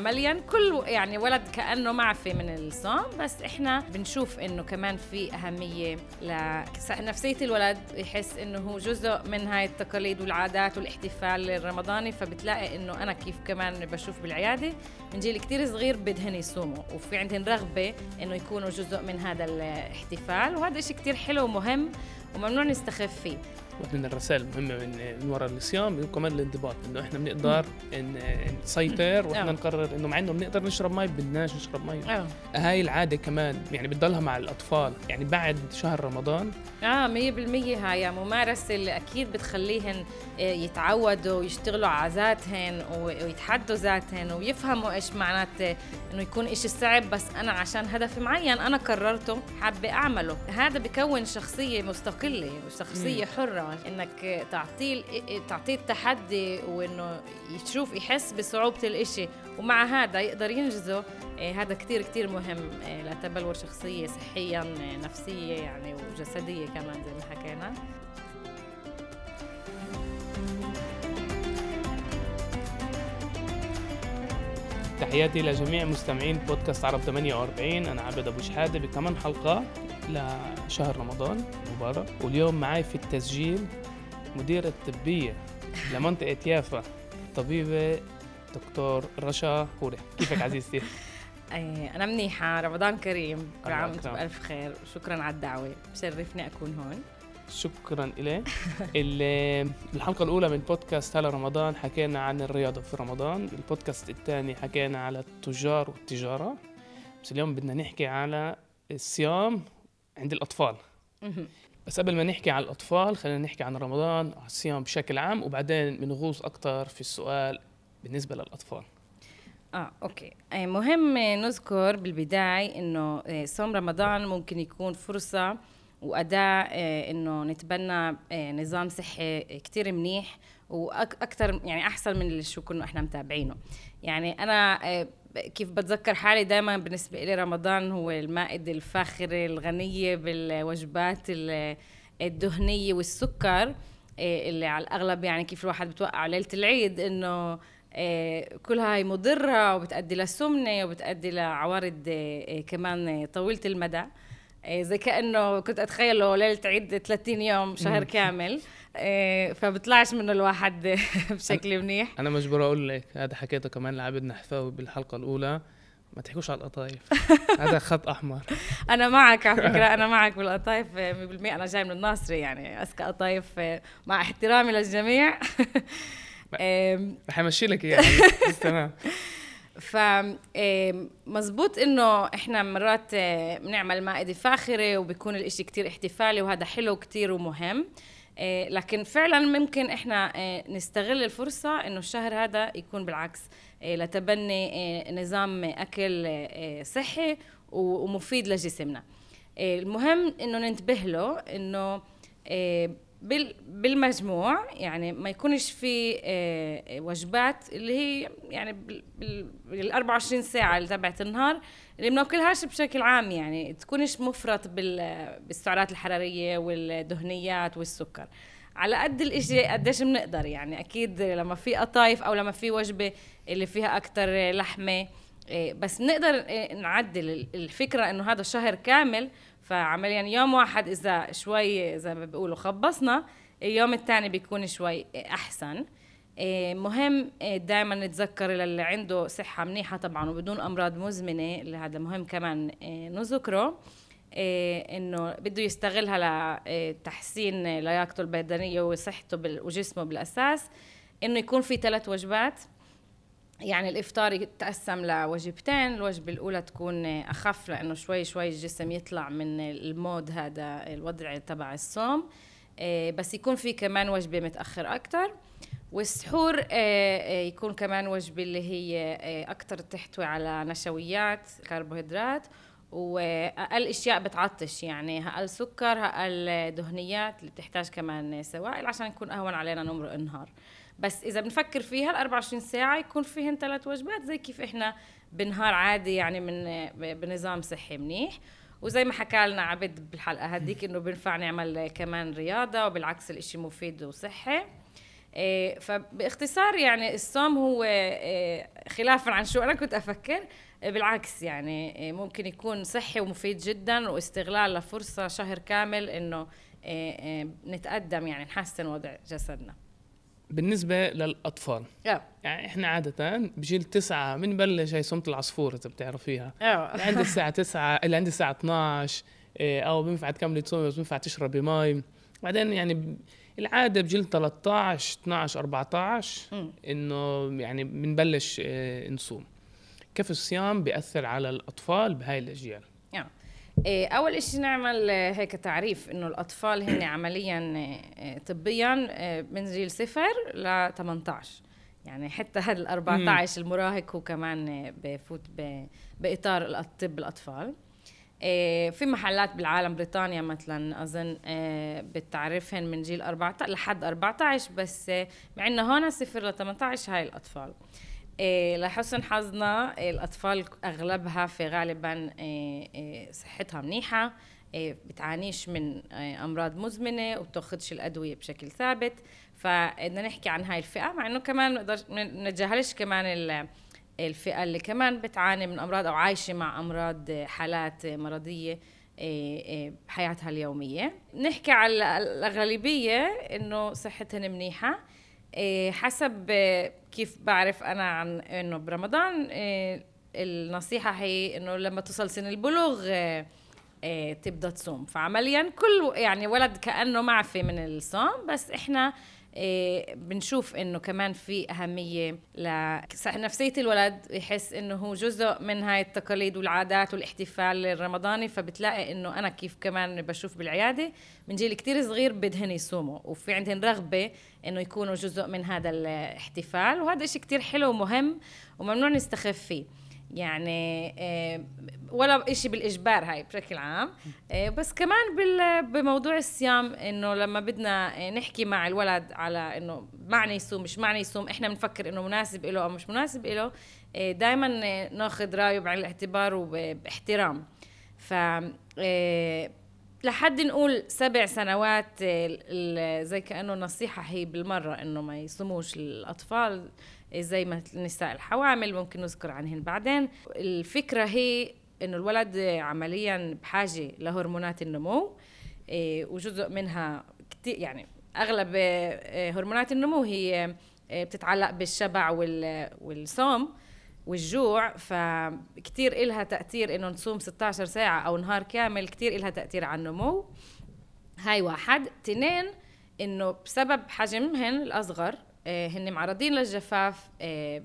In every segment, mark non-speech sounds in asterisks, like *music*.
عمليا. كل يعني ولد كأنه معفي من الصوم بس إحنا بنشوف إنه كمان في أهمية لنفسيه الولد. يحس إنه هو جزء من هاي التقاليد والعادات والاحتفال الرمضاني فبتلاقي إنه أنا كيف كمان بشوف بالعيادة. من جيل كثير صغير بدهن يصوموا وفي عندهم رغبة إنه يكونوا جزء من هذا الاحتفال وهذا شيء كثير حلو ومهم وممنوع نستخف فيه. من الرسائل المهمة من من وراء الصيام كمان الانضباط إنه إحنا بنقدر إن نسيطر وإحنا. نقرر إنه مع إنه بنقدر نشرب مي بدناش نشرب مي. هاي العادة كمان يعني بتضلها مع الأطفال يعني بعد شهر رمضان. آه 100% هاي ممارسة اللي أكيد بتخليهن آه، يتعودوا يشتغلوا على ذاتهن ويتحدوا ذاتهن ويفهموا إيش معنات إنه يكون إشي صعب بس أنا عشان هدف معين أنا قررته حابة أعمله. هذا بكون شخصية مستقلة وشخصية حرة. إنك آه، تعطيه تعطيه التحدي وإنه يشوف يحس بصعوبة الإشي. ومع هذا يقدر ينجزه. آه، هذا كتير كتير مهم آه، لتبلور شخصية صحيا آه، نفسية يعني وجسدية كمان زي ما حكينا. تحياتي لجميع مستمعين بودكاست عرب 48 أنا عبد أبو شحادة بكمان حلقة لشهر رمضان مبارك واليوم معي في التسجيل مديرة الطبية لمنطقة يافا طبيبة دكتور رشا خوري كيفك عزيزتي؟ *laughs* أنا منيحة. رمضان كريم. كل عام وأنتم. بألف خير. وشكرا على الدعوة. بشرفني أكون هون. شكرا إليك. *laughs* ال- بالحلقة الأولى من بودكاست هلا رمضان حكينا عن الرياضة في رمضان. بالبودكاست الثاني حكينا على التجار والتجارة. بس اليوم بدنا نحكي على الصيام عند الأطفال. بس قبل ما نحكي عن الأطفال خلينا نحكي عن رمضان على الصيام بشكل عام وبعدين بنغوص أكتر في السؤال بالنسبة للأطفال. آه أوكي. آه، مهم نذكر بالبداية إنه آه، صوم رمضان ممكن يكون فرصة وأداة آه، إنه نتبنى آه، نظام صحي كتير منيح وأكثر يعني أحسن من اللي شو كنا إحنا متابعينه. يعني أنا آه، كيف بتذكر حالي دائما بالنسبة لي رمضان هو المائدة الفاخرة الغنية بالوجبات ال- الدهنية والسكر اللي على الأغلب يعني كيف الواحد بتوقع ليلة العيد إنه آه، كلها هي مضرة وبتأدي للسمنة وبتأدي لعوارض كمان طويلة المدى. زي كأنه كنت أتخيله ليلة عيد 30 يوم شهر كامل. آه، فبطلعش منه الواحد *laughs* بشكل منيح. أنا مجبور أقول لك هذا حكيته كمان لعبد نحفاوي بالحلقة الأولى. ما تحكوش على القطايف. *laughs* هذا خط أحمر. أنا معك على فكرة *laughs* أنا معك بالقطايف آه، 100% أنا جاي من الناصري يعني أذكى قطايف مع احترامي للجميع. آم، رح أمشي لك إياها. بس تمام. ف مزبوط إنه إحنا مرات آه، بنعمل مائدة فاخرة وبيكون الإشي كتير احتفالي وهذا حلو كتير ومهم. آه، لكن فعلا ممكن إحنا آه، نستغل الفرصة إنه الشهر هذا يكون بالعكس لتبني نظام أكل صحي ومفيد لجسمنا. المهم إنه ننتبه له إنه بالمجموع يعني ما يكونش في آه، وجبات اللي هي يعني بال- بال بال 24 ساعة اللي تبعت النهار اللي بناكلهاش بشكل عام يعني تكونش مفرط بال- بالسعرات الحرارية والدهنيات والسكر. على قد الاشي قديش بنقدر يعني أكيد لما في قطايف أو لما في وجبة اللي فيها أكتر لحمة إيه، بس نقدر نعدل الفكرة إنه هذا شهر كامل فعمليا يوم واحد إذا شوي زي ما بيقولوا خبصنا اليوم الثاني بيكون شوي أحسن. إيه، مهم دائما نتذكر للي عنده صحة منيحة طبعا وبدون أمراض مزمنة اللي هذا مهم كمان إيه، نذكره. إيه، إنه بده يستغلها لتحسين لياقته البدنية وصحته وجسمه بالأساس. إنه يكون في ثلاث وجبات. يعني الإفطار يتقسم لوجبتين الوجبة الأولى تكون أخف لأنه شوي شوي الجسم يطلع من المود هذا الوضع تبع الصوم. إيه، بس يكون في كمان وجبة متأخر أكثر والسحور آه، آه، يكون كمان وجبة اللي هي آه، أكثر تحتوي على نشويات كربوهيدرات وأقل أشياء بتعطش يعني أقل سكر أقل دهنيات اللي بتحتاج كمان سوائل عشان يكون أهون علينا نمرق النهار. بس إذا بنفكر فيها ال 24 ساعة يكون فيهن ثلاث وجبات زي كيف إحنا بنهار عادي يعني من بنظام صحي منيح. وزي ما حكى لنا عبد بالحلقة هديك إنه بينفع نعمل كمان رياضة وبالعكس الإشي مفيد وصحي. إيه فباختصار يعني الصوم هو إيه خلافا عن شو أنا كنت أفكر بالعكس يعني ممكن يكون صحي ومفيد جدا واستغلال لفرصة شهر كامل إنه نتقدم يعني نحسن وضع جسدنا. بالنسبة للأطفال. آه. يعني إحنا عادة بجيل تسعة بنبلش هي صومة العصفور إذا بتعرفيها آه. اللي عند الساعة 9 اللي عند الساعة 12 إيه، أو بينفع تكملي تصومي بس بينفع تشربي مي بعدين يعني العادة بجيل 13 12 14 مم. إنه يعني بنبلش إيه، نصوم. كيف الصيام بيأثر على الأطفال بهاي الأجيال؟ إيه، أول إشي نعمل آه، هيك تعريف إنه الأطفال هن *clears throat* عمليا آه، طبيا من جيل صفر ل 18 يعني حتى هذا ال 14 المراهق هو كمان بفوت ب- بإطار الطب الأطفال. آه، في محلات بالعالم بريطانيا مثلا أظن بتعرفهن من جيل 14 لحد 14 بس إنه هون صفر ل 18 هاي الأطفال. إيه لحسن حظنا إيه الأطفال أغلبها في غالبا إيه إيه صحتها منيحة إيه بتعانيش من إيه أمراض مزمنة وبتاخدش الأدوية بشكل ثابت. فبدنا نحكي عن هاي الفئة مع إنه كمان نتجاهلش كمان ال- الفئة اللي كمان بتعاني من أمراض أو عايشة مع أمراض إيه، حالات إيه، مرضية إيه، إيه، بحياتها اليومية. نحكي على الأغلبية إنه صحتهم منيحة. إيه، حسب إيه، كيف بعرف أنا عن إنه برمضان إيه، النصيحة هي إنه لما توصل سن البلوغ إيه، تبدأ تصوم. فعمليا كل يعني ولد كأنه معفي من الصوم بس إحنا بنشوف إنه كمان في أهمية لنفسيه الولد يحس إنه هو جزء من هاي التقاليد والعادات والاحتفال الرمضاني فبتلاقي إنه أنا كيف كمان بشوف بالعيادة. من جيل كتير صغير بدهن يصوموا وفي عندهم رغبة إنه يكونوا جزء من هذا الاحتفال وهذا إشي كتير حلو ومهم وممنوع نستخف فيه. يعني آه، ولا إشي بالإجبار هاي بشكل عام. آه، بس كمان بموضوع الصيام إنه لما بدنا آه، نحكي مع الولد على إنه معني يصوم مش معني يصوم إحنا بنفكر إنه مناسب إله أو مش مناسب إله دائما ناخذ رأيه بعين الاعتبار وباحترام. ف لحد نقول سبع سنوات زي كأنه نصيحة هي بالمرة إنه ما يصوموش الأطفال. زي ما النساء الحوامل ممكن نذكر عنهن بعدين. الفكرة هي إنه الولد عمليا بحاجة لهرمونات النمو. إيه، وجزء منها كتير يعني أغلب إيه، هرمونات النمو هي إيه، بتتعلق بالشبع وال- والصوم والجوع. فكتير إلها تأثير إنه نصوم 16 ساعة أو نهار كامل كتير إلها تأثير على النمو. هاي واحد. تنين إنه بسبب حجمهن الأصغر آه، هن معرضين للجفاف آه،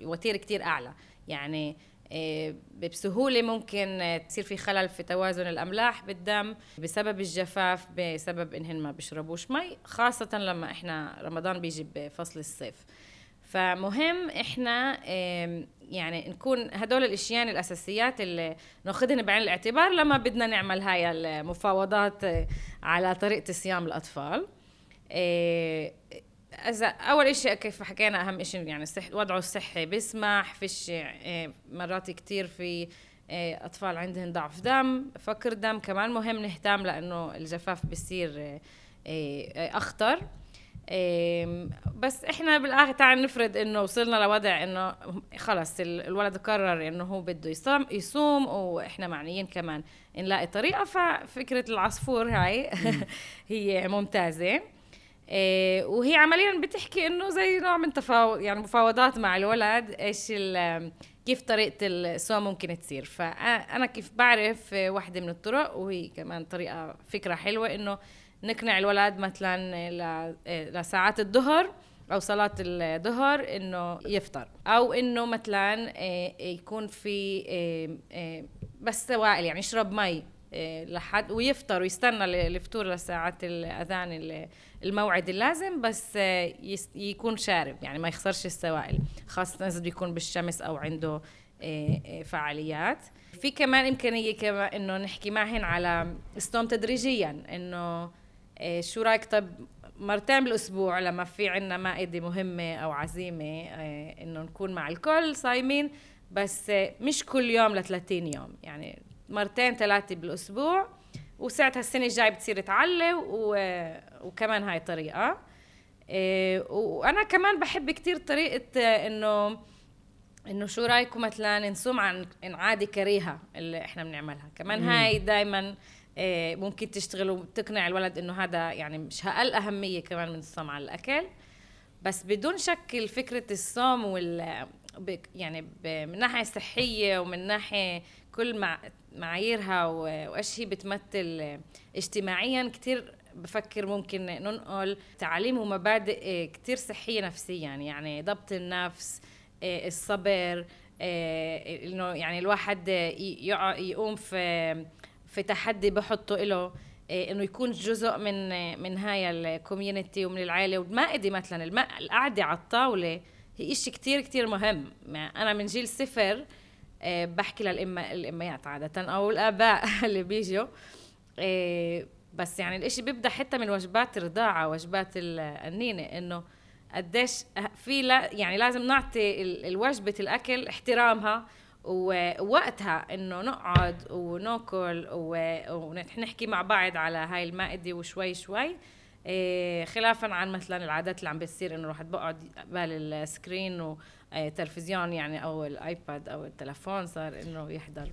بوتيره كتير أعلى. يعني آه، بسهولة ممكن آه، تصير في خلل في توازن الأملاح بالدم بسبب الجفاف بسبب انهن ما بيشربوش مي خاصة لما إحنا رمضان بيجي بفصل الصيف. فمهم إحنا يعني نكون هدول الاشياء الأساسيات اللي ناخذهن بعين الاعتبار لما بدنا نعمل هاي المفاوضات آه، على طريقة صيام الأطفال. آه، إذا أول شيء كيف حكينا أهم شيء يعني الصح وضعه الصحي بيسمح فيش آه، مرات كتير في آه، أطفال عندهم ضعف دم فقر دم كمان مهم نهتم لأنه الجفاف بصير أخطر. إيه، بس إحنا بالآخر تعال نفرض إنه وصلنا لوضع إنه خلص ال- الولد قرر إنه هو بده يصوم يصوم وإحنا معنيين كمان نلاقي طريقة ففكرة العصفور هاي *laughs* هي ممتازة. إيه، وهي عمليا بتحكي إنه زي نوع من تفاوض يعني مفاوضات مع الولد إيش كيف طريقة الصوم ممكن تصير. فأنا كيف بعرف واحدة من الطرق وهي كمان طريقة فكرة حلوة إنه نقنع الولد مثلا ل- لساعات الظهر أو صلاة الظهر إنه يفطر. أو إنه مثلا آه، يكون في بس سوائل يعني يشرب مي لحد ويفطر ويستنى الفطور لساعات الأذان ال- الموعد اللازم بس آه، يكون شارب يعني ما يخسرش السوائل. خاصة إذا بده يكون بالشمس أو عنده آه، آه، فعاليات. في كمان إمكانية كمان إنه نحكي معهن على الصوم تدريجيا إيه، شو رأيك؟ طب مرتين بالأسبوع لما في عنا مائدة مهمة أو عزيمة إنه نكون مع الكل صايمين بس مش كل يوم ل 30 يوم. يعني مرتين ثلاثة بالأسبوع وساعتها السنة الجاية بتصير تعلي و... وكمان هاي طريقه إيه وأنا كمان بحب كتير طريقة إنه إنه شو رأيكم مثلا نصوم عن عاده كريهة اللي إحنا بنعملها. كمان مم. هاي دائما إيه ممكن تشتغل وتقنع الولد إنه هذا يعني مش أقل أهمية كمان من الصوم على الأكل. بس بدون شك فكره الصوم وال يعني من ناحية صحية ومن ناحية كل مع معاييرها وإيش هي بتمثل اجتماعيا كثير بفكر ممكن ننقل تعاليم ومبادئ كثير صحية نفسيا يعني ضبط النفس الصبر إنه يعني الواحد يقوم في في تحدي بحطه له إنه يكون جزء من من هاي الكوميونتي ومن العائلة. والمائده مثلا القعدة على الطاولة هي إشي كتير كتير مهم. أنا من جيل صفر آه، بحكي للأم الأميات عادة أو الآباء *laughs* اللي بيجوا آه، بس يعني الإشي بيبدأ حتى من وجبات الرضاعة وجبات النينة إنه قديش في لا يعني لازم نعطي الوجبة الأكل احترامها ووقتها إنه نقعد وناكل ونحكي مع بعض على هاي المائدة وشوي شوي. إيه، خلافا عن مثلا العادات اللي عم بتصير إنه الواحد بقعد قبال ال screen وتلفزيون يعني أو ال iPad أو التلفون صار إنه يحضر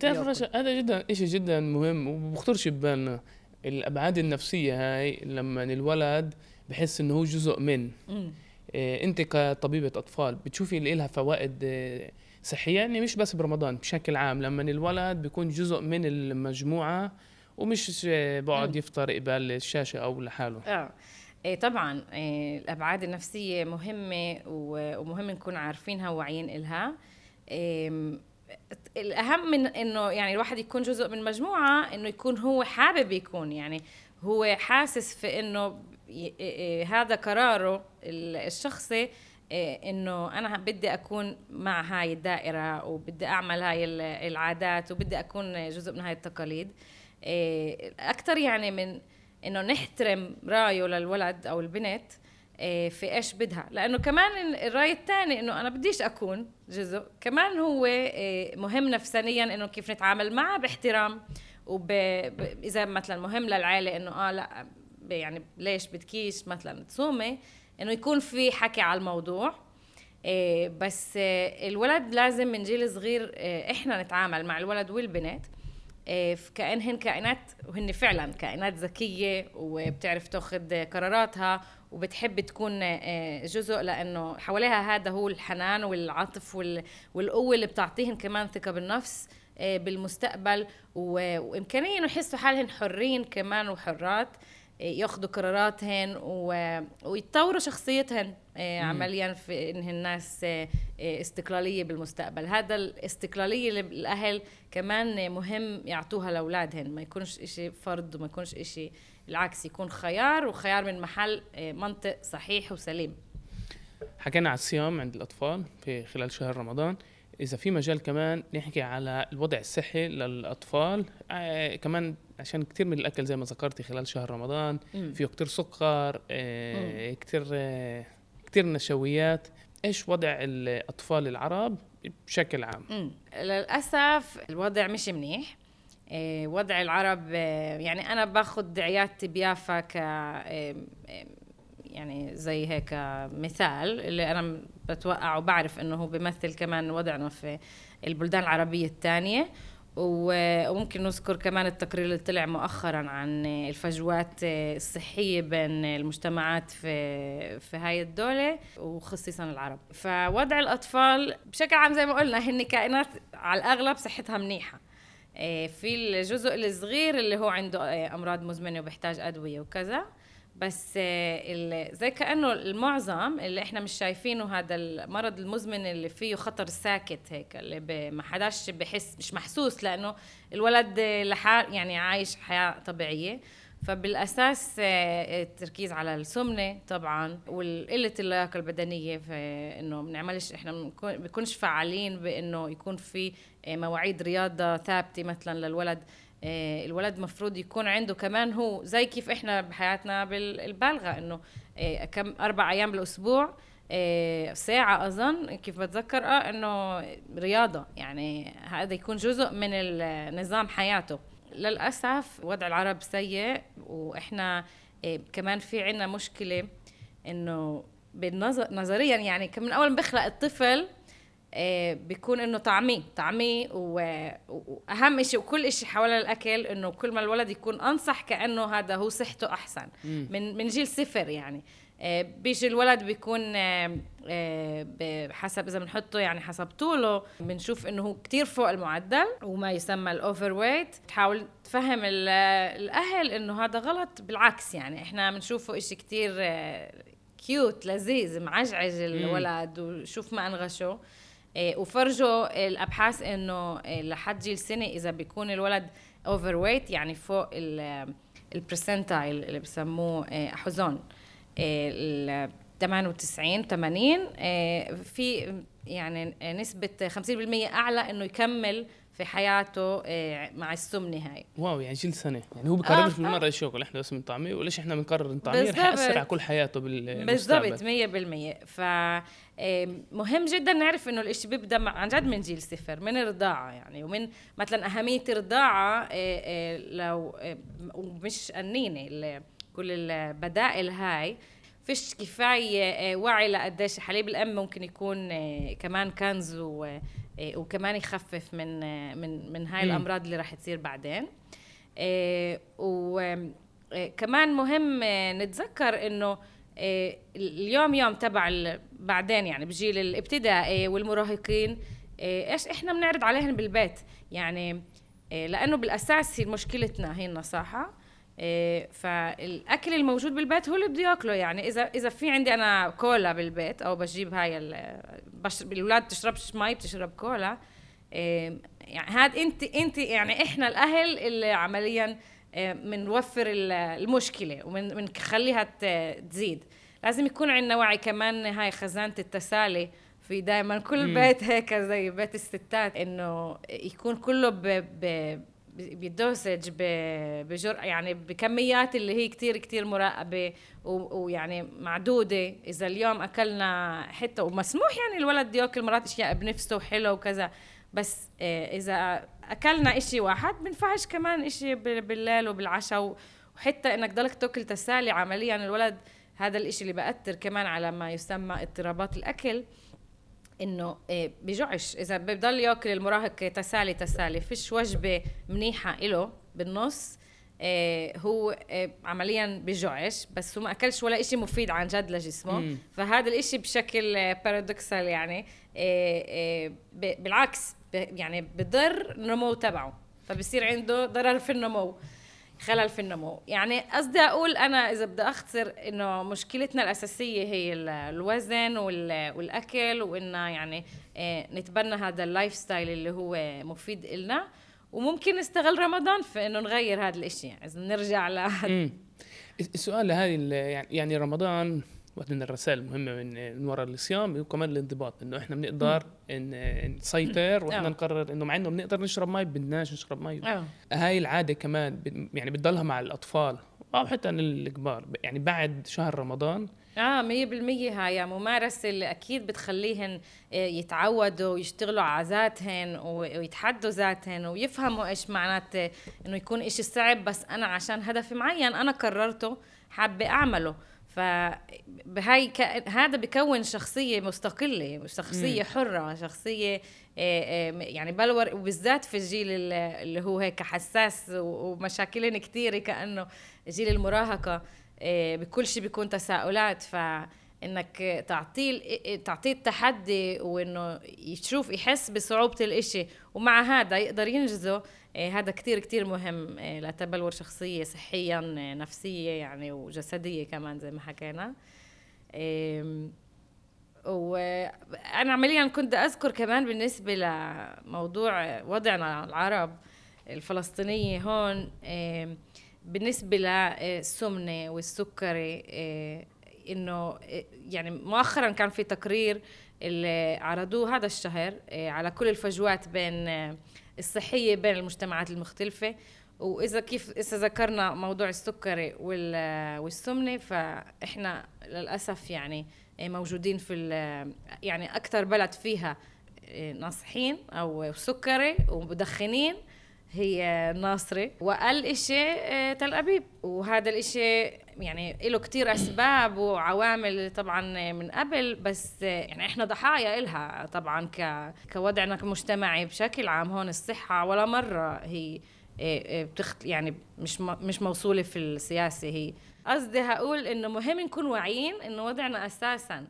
تعرف هذا جدا شيء جدا مهم وبخطرش ببالنا. الابعاد النفسية هاي لما الولد بحس إنه هو جزء من. إيه أنت كطبيبة أطفال بتشوفي اللي لها فوائد إيه صحية؟ يعني مش بس برمضان بشكل عام لما الولد بيكون جزء من المجموعة ومش بقعد يفطر قبال الشاشة أو لحاله. آه. إيه طبعا إيه الأبعاد النفسية مهمة ومهم نكون عارفينها وواعيين إلها. إيه الأهم من إنه يعني الواحد يكون جزء من مجموعة إنه يكون هو حابب يكون يعني هو حاسس في إنه هذا قراره الشخصي إنه أنا بدي أكون مع هاي الدائرة وبدي أعمل هاي العادات وبدي أكون جزء من هاي التقاليد. إيه، أكثر يعني من إنه نحترم رأيه للولد أو البنت إيه، في إيش بدها. لأنه كمان الرأي الثاني إنه أنا بديش أكون جزء كمان هو إيه، مهم نفسانيا إنه كيف نتعامل معه باحترام وب... إذا مثلا مهم للعائله إنه آه لأ يعني ليش بدكيش مثلا تصومي؟ إنه يكون في حكي على الموضوع. إيه بس إيه الولد لازم من جيل صغير إيه إحنا نتعامل مع الولد والبنت إيه كأنهن كائنات وهن فعلا كائنات ذكية وبتعرف تأخذ قراراتها وبتحب تكون إيه، جزء لأنه حواليها هذا هو الحنان والعطف والقوة اللي بتعطيهن كمان ثقة بالنفس إيه، بالمستقبل. وإمكانية إنه يحسوا حالهن حرين كمان وحرات ياخذوا قراراتهن ويتطوروا شخصيتهن آه، عمليا في إنهن الناس آه، آه، استقلالية بالمستقبل. هذا الاستقلاليه اللي الاهل كمان مهم يعطوها لأولادهن. ما يكونش إشي فرض وما يكونش إشي العكس يكون خيار وخيار من محل منطق صحيح وسليم. حكينا على الصيام عند الأطفال في خلال شهر رمضان. إذا في مجال كمان نحكي على الوضع الصحي للأطفال آه كمان عشان كثير من الأكل زي ما ذكرتي خلال شهر رمضان فيه كثير سكر آه كثير آه كثير نشويات. إيش وضع الأطفال العرب بشكل عام؟ مم. للأسف الوضع مش منيح. آه، وضع العرب آه، يعني أنا باخذ عيادتي بيافا ك آه، يعني زي هيك مثال اللي أنا بتوقع وبعرف إنه هو بيمثل كمان وضعنا في البلدان العربية الثانية. وممكن نذكر كمان التقرير اللي طلع مؤخرا عن الفجوات الصحية بين المجتمعات في في هاي الدولة وخصيصا العرب. فوضع الأطفال بشكل عام زي ما قلنا هن كائنات على الأغلب صحتها منيحة. في الجزء الصغير اللي هو عنده أمراض مزمنة وبيحتاج أدوية وكذا. بس زي كأنه المعظم اللي إحنا مش شايفينه هذا المرض المزمن اللي فيه خطر ساكت هيك اللي ما حداش بحس مش محسوس لأنه الولد لحال يعني عايش حياة طبيعية. فبالأساس آه، التركيز على السمنة طبعا وقله اللياقة البدنية في إنه بنعملش إحنا بنكونش فعالين بإنه يكون في آه، مواعيد رياضة ثابتة مثلا للولد. آه، الولد مفروض يكون عنده كمان هو زي كيف إحنا بحياتنا بالبالغه إنه آه، كم أربع أيام بالأسبوع آه، ساعة أظن كيف بتذكر آه إنه رياضة. يعني هذا يكون جزء من نظام حياته. للأسف وضع العرب سيء وإحنا كمان في عنا مشكلة إنه بالنظر نظريا يعني من أول ما بيخلق الطفل آه، بيكون إنه طعميه طعميه وأهم شيء وكل شيء حول الأكل إنه كل ما الولد يكون أنصح كأنه هذا هو صحته أحسن. من من جيل صفر يعني. آه، بيجي الولد بيكون آه، حسب إذا بنحطه يعني حسب طوله بنشوف إنه هو كثير فوق المعدل وما يسمى الاوفر ويت تحاول تفهم الأهل إنه هذا غلط بالعكس يعني إحنا بنشوفه إشي كثير cute لذيذ معجعج الولد وشوف ما انغشه وفرجوا الأبحاث إنه لحد جيل سنة إذا بيكون الولد overweight يعني فوق ال percentile اللي بسموه אחוזון ال 98 80 في يعني نسبة 50% أعلى إنه يكمل في حياته آه، مع السمنه هاي واو يعني جيل سنة. يعني هو بقررش آه بالمرة الشغل إحنا بس من طعميه وليش إحنا بنقرر طعميه رح يأثر على كل حياته بالمستقبل. بالضبط 100% ف آه، مهم جدا نعرف إنه الإشي بيبدأ عن جد من جيل صفر من الرضاعة يعني ومن مثلا أهمية الرضاعة آه، لو ومش قنينه كل البدائل هاي. فيش كفاية وعي لقديش حليب الأم ممكن يكون كمان كنز إيه، وكمان يخفف من من من هاي الأمراض اللي راح تصير بعدين. وكمان مهم نتذكر إنه اليوم يوم تبع بعدين يعني بجيل الابتدائي والمراهقين إيش إحنا بنعرض عليهم بالبيت؟ يعني لأنه بالأساس هي مشكلتنا هي النصاحة. فالأكل الموجود بالبيت هو اللي بده ياكله يعني اذا إذا في عندي أنا كولا بالبيت أو بجيب هاي الأولاد بتشربش مي بتشرب كولا إيه يعني هاد انت أنت يعني إحنا الأهل اللي عمليا بنوفر إيه المشكلة ومن بنخليها تزيد لازم يكون عندنا وعي كمان هاي خزانة التسالي في دائما كل. بيت هيك زي بيت الستات إنه يكون كله ب ب بالدوسج بجرعه يعني بكميات اللي هي كتير كتير مراقبة ويعني معدودة. إذا اليوم أكلنا حتة ومسموح يعني الولد يأكل مرات أشياء بنفسه وحلو وكذا بس آه، إذا أكلنا إشي واحد بنفعش كمان إشي بالليل وبالعشاء وحتى إنك ضلك تأكل تسالي عمليا الولد هذا الإشي اللي بأثر كمان على ما يسمى اضطرابات الأكل. إنه إيه، بجوعش إذا بضل يأكل المراهق تسالي تسالي فيش وجبة منيحة له بالنص إيه هو إيه عمليا بجوعش بس هو ما أكلش ولا إشي مفيد عن جد لجسمه. مم. فهذا الإشي بشكل بارادوكسال يعني بالعكس يعني بضر النمو تبعه. فبصير عنده ضرر في النمو. خلل في النمو. يعني قصدي أقول أنا إذا بدي اختصر إنه مشكلتنا الأساسية هي الوزن والأكل وإنه يعني آه، نتبنى هذا ال lifestyle اللي هو مفيد إلنا. وممكن نستغل رمضان في إنه نغير هذا الإشي يعني إذا نرجع ل السؤال يعني يعني رمضان واحدة من الرسائل المهمة من من وراء الصيام وكمان الانضباط إنه إحنا بنقدر إن نسيطر وإحنا آه. نقرر إنه مع إنه بنقدر نشرب مي بدناش نشرب مي. أوه. هاي العادة كمان يعني بتضلها مع الأطفال أو حتى الكبار يعني بعد شهر رمضان. آه 100% هاي ممارسة اللي أكيد بتخليهن آه، يتعودوا ويشتغلوا على ذاتهن ويتحدوا ذاتهن ويفهموا إيش معنات إنه يكون إشي صعب بس أنا عشان هدف معين أنا قررته حابة أعمله. فهاي ك... هذا بكون شخصية مستقلة شخصية حرة شخصية آه، يعني بلور وبالذات في الجيل اللي هو هيك حساس ومشاكلهم كثيره كأنه جيل المراهقة آه، بكل شيء بيكون تساؤلات. ف إنك تعطيه تعطيه التحدي وإنه يشوف يحس بصعوبة الإشي. ومع هذا يقدر ينجزه. إيه، هذا كتير كتير مهم. إيه، لتبلور شخصية صحيا إيه، نفسية يعني وجسدية كمان زي ما حكينا. وأنا عمليا كنت أذكر كمان بالنسبة لموضوع وضعنا العرب الفلسطينية هون. بالنسبة للسمنة والسكري إنه يعني مؤخرا كان في تقرير اللي عرضوه هذا الشهر على كل الفجوات بين الصحية بين المجتمعات المختلفة. وإذا كيف إذا ذكرنا موضوع السكري والسمنة فإحنا للأسف يعني موجودين في يعني أكثر بلد فيها ناصحين أو سكري ومدخنين. هي ناصرة. وأقل إشي آه، تل أبيب. وهذا الإشي يعني له كتير أسباب وعوامل طبعا من قبل. بس آه، يعني إحنا ضحايا إلها طبعا ك كوضعنا كمجتمعي بشكل عام. هون الصحة ولا مرة هي آه، بتخت يعني مش مش موصولة في السياسة هي. قصدي هقول إنه مهم نكون واعيين إنه وضعنا أساساً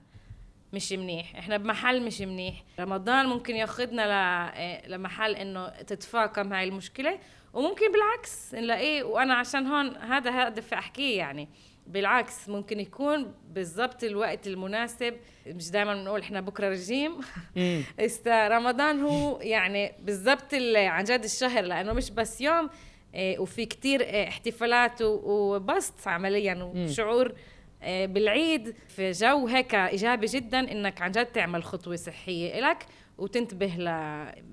مش منيح. إحنا بمحل مش منيح. رمضان ممكن ياخذنا ل... لمحل إنه تتفاقم هاي المشكلة. وممكن بالعكس نلاقيه وأنا عشان هون هذا هدف أحكيه يعني. بالعكس ممكن يكون بالضبط الوقت المناسب. مش دائما بنقول إحنا بكرة رجيم. *laughs* است رمضان هو يعني بالضبط عن جد الشهر لأنه مش بس يوم إيه، وفي كتير احتفالات وبسط عمليا وشعور آه، بالعيد. في جو هيك إيجابي جدا إنك عن جد تعمل خطوة صحية لك وتنتبه ل...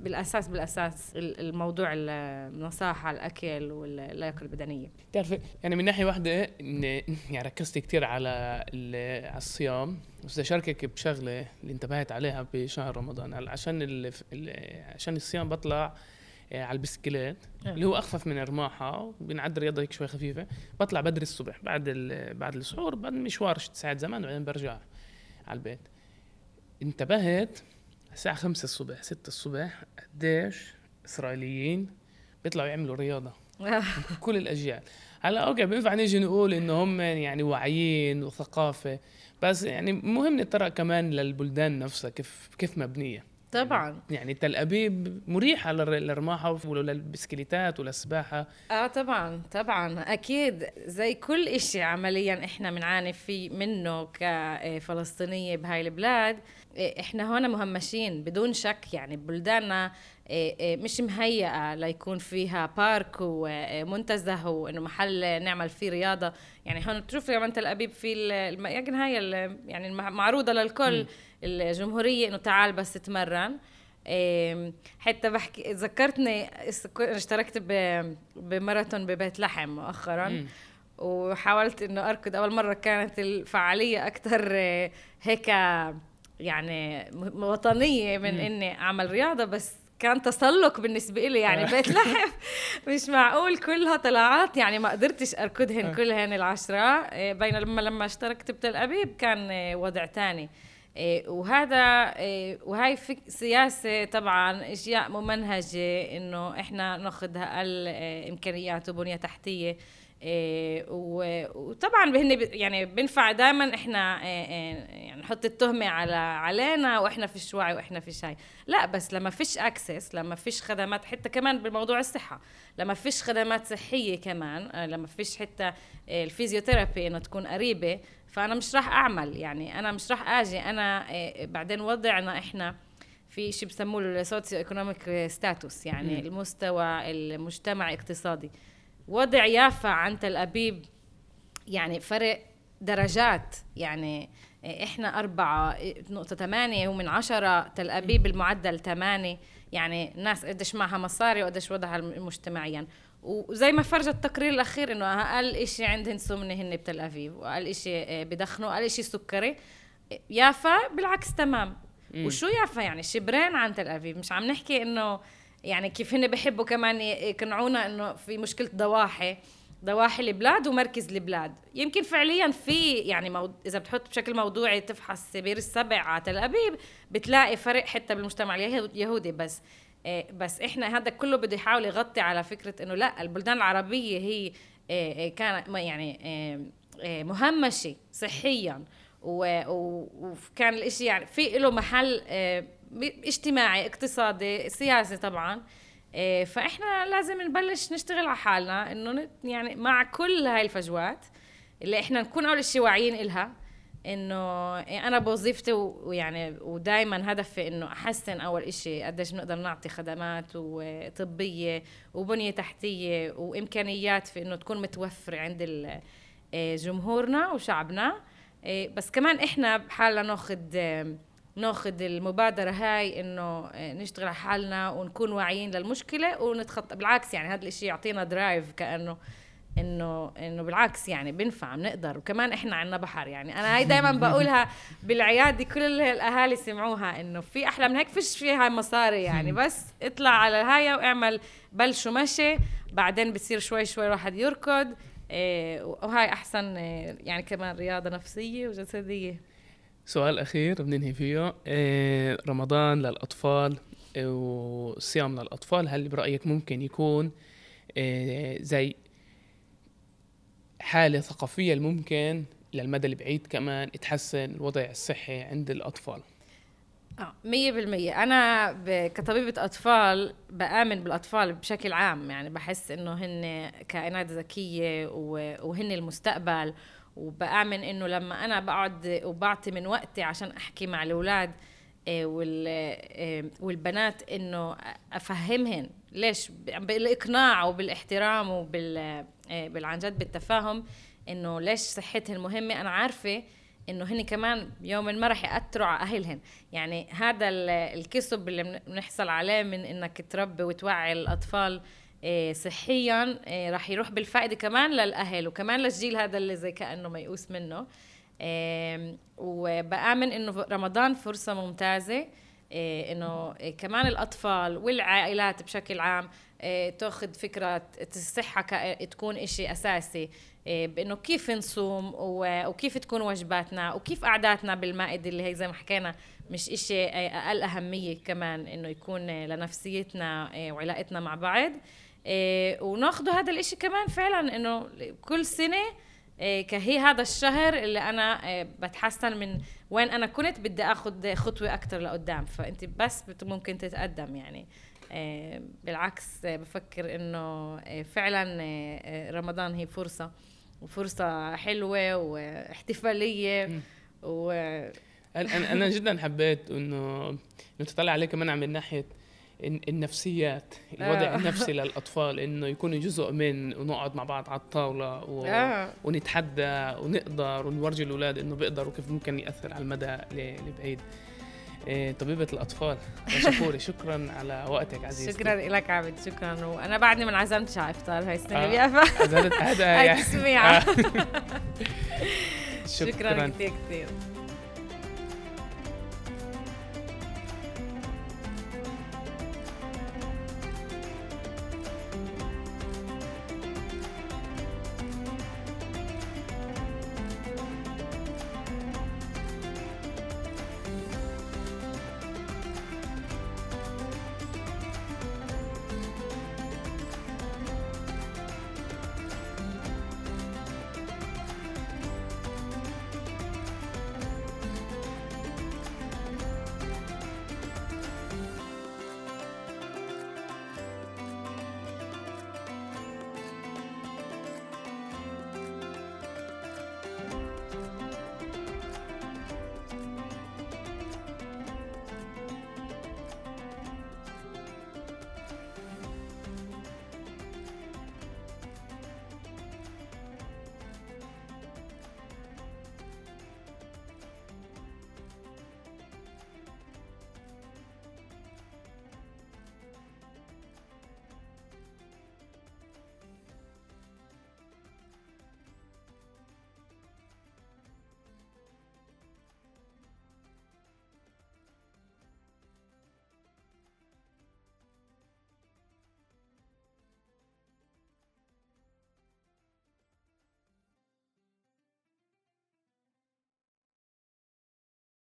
بالأساس بالأساس الموضوع النصاحه الأكل واللياقة البدنية. بتعرفي يعني من ناحية واحدة *laughs* يعني ركزت كثير على على الصيام. بس بدي أشاركك بشغلة اللي انتبهت عليها بشهر رمضان. عشان. عشان الصيام بطلع آه، على البسكليت آه. اللي هو أخفف من الرماحة بنعد رياضه هيك شوي خفيفة. بطلع بدري الصبح بعد بعد السحور بعد مشوار ست ساعات زمان وبعدين برجع على البيت. انتبهت الساعة خمسة الصبح ستة الصبح قديش إسرائيليين بيطلعوا يعملوا رياضة. *laughs* كل الأجيال. هلأ okay بينفع نيجي نقول إنه هم يعني واعيين وثقافة بس يعني مهم نتطرق كمان للبلدان نفسها كيف كيف مبنية. طبعا. يعني تل أبيب مريحة للرماحه وللبسكليتات وللسباحه آه طبعا طبعا. أكيد زي كل إشي عمليا إحنا بنعاني فيه منه كفلسطينيه بهاي البلاد إحنا هون مهمشين بدون شك. يعني بلداننا مش مهيئة ليكون فيها بارك ومنتزه وإنه محل نعمل فيه رياضة. يعني هون بتشوف كمان تل أبيب في الاماكن هاي يعني معروضة للكل. م. الجمهورية إنه تعال بس تمرن حتى بحكي ذكرتني اشتركت بماراثون ببيت لحم مؤخرا وحاولت إنه أركض أول مرة كانت الفعالية أكثر آه، هيك يعني وطنية من م. إني أعمل رياضة بس كان تسلق بالنسبة لي يعني آه. بيت *laughs* لحم مش معقول كلها طلعات يعني ما قدرتش أركضهن آه. كلهن العشرة بينما لما اشتركت بتل أبيب كان وضع تاني إيه، وهذا إيه، وهي سياسة طبعا إشياء ممنهجة إنه إحنا ناخذ أقل إيه، إمكانيات وبنية تحتية وطبعا هن يعني بنفع دائما إحنا يعني نحط التهمة على علينا وإحنا فيش وعي وإحنا فيش هاي لا بس لما فيش access لما فيش خدمات حتى كمان بموضوع الصحة لما فيش خدمات صحية كمان آه، لما فيش حتى ال physiotherapy إنه تكون قريبة فأنا مش راح أعمل يعني أنا مش راح آجي أنا آه، بعدين وضعنا إحنا في شيء بسموه ال socio economic status يعني م. المستوى المجتمعي اقتصادي وضع يافا عن تل أبيب يعني فرق درجات يعني آه، إحنا أربعة نقطة ثمانية ومن عشرة تل أبيب المعدل ثمانية يعني الناس قديش معها مصاري وقديش وضعها مجتمعيا. وزي ما فرج التقرير الأخير إنه أقل إشي عندهن سمنة هن بتل ابيب وأقل إشي آه، بدخنوا أقل إشي سكري. يافا بالعكس تمام. مم. وشو يافا يعني؟ شبرين عن تل ابيب مش عم نحكي إنه يعني كيف هن بحبوا كمان يقنعونا إنه في مشكلة ضواحي. ضواحي البلاد ومركز البلاد. يمكن فعليا في يعني مو... إذا بتحط بشكل موضوعي تفحص بير السبع على تل أبيب بتلاقي فرق حتى بالمجتمع اليهودي بس. إيه، بس إحنا هذا كله بده يحاول يغطي على فكرة إنه لا البلدان العربية هي إيه، إيه، كانت يعني مهمشة صحيا. وكان الإشي يعني في له محل اجتماعي اقتصادي سياسي طبعا. فإحنا لازم نبلش نشتغل على حالنا إنه يعني مع كل هاي الفجوات اللي إحنا نكون أول شيء واعيين إلها إنه أنا بوظيفتي ويعني ودائما هدفي إنه أحسن أول إشي قديش بنقدر نعطي خدمات وطبية وبنية تحتية وإمكانيات في إنه تكون متوفرة عند آه، جمهورنا وشعبنا. بس كمان إحنا بحالنا ناخذ ناخذ المبادرة هاي إنه آه، نشتغل على حالنا ونكون واعيين للمشكلة ونتخطى. بالعكس يعني هذا الشيء يعطينا درايف كأنه إنه إنه بالعكس يعني بنفع بنقدر. وكمان إحنا عندنا بحر يعني. أنا هاي دائما *laughs* بقولها بالعيادة كل الأهالي سمعوها إنه في أحلى من هيك فيش فيها مصاري يعني. *laughs* بس اطلع على هاي واعمل بلشوا مشي. بعدين بصير شوي شوي الواحد يركض إيه وهاي أحسن إيه يعني كمان رياضة نفسية وجسدية. سؤال أخير بننهي فيه. إيه رمضان للأطفال والصيام للأطفال هل برأيك ممكن يكون إيه زي حالة ثقافية ممكن للمدى البعيد كمان تحسن الوضع الصحي عند الأطفال؟ آه مية بالمية. أنا كطبيبة أطفال بآمن بالأطفال بشكل عام. يعني بحس إنه هن كائنات ذكية وهن المستقبل وبآمن إنه لما أنا بقعد وبعطي من وقتي عشان أحكي مع الأولاد آه، آه، والبنات إنه أفهمهن ليش بالإقناع وبالاحترام وبال آه، عن جد بالتفاهم إنه ليش صحتهن مهمة. أنا عارفة إنه هن كمان يوم ما رح يأثروا على أهلهن. يعني هذا الكسب اللي بنحصل عليه من إنك تربي وتوعي الأطفال صحيا آه، رح يروح بالفائدة كمان للأهل وكمان للجيل هذا اللي زي كأنه ميؤوس منه. وبآمن إنه رمضان فرصة ممتازة إنه كمان الأطفال والعائلات بشكل عام آه، تأخذ فكرة الصحة تكون إشي أساسي آه، بإنه كيف نصوم وكيف تكون وجباتنا وكيف قعداتنا بالمائدة اللي هي زي ما حكينا مش إشي أقل أهمية كمان إنه يكون لنفسيتنا آه، وعلاقتنا مع بعض. وناخذ هذا الإشي كمان فعلا إنه كل سنة كهي هذا الشهر اللي أنا بتحسن من وين أنا كنت بدي أخذ خطوة أكتر لقدام. فأنت بس ممكن تتقدم يعني. آه، بالعكس بفكر إنه آه، فعلا آه، رمضان هي فرصة وفرصة حلوة واحتفالية. و أنا أنا جدا حبيت إنه إنه تطلع عليه كمان من ناحية النفسيات الوضع النفسي *laughs* للأطفال إنه يكونوا جزء من ونقعد مع بعض على الطاولة و... آه. ونتحدى ونقدر ونورجي الأولاد إنه بيقدروا كيف ممكن يأثر على المدى البعيد إيه، طبيبة الأطفال شكوري. *laughs* شكرا على وقتك عزيزتي. شكرا لك عبد شكرا. وأنا بعدني ما انعزمتش على إفطار هاي السنة؟ اليافة هذا هذا هاي تسميع *laughs* شكرا. كثير كثير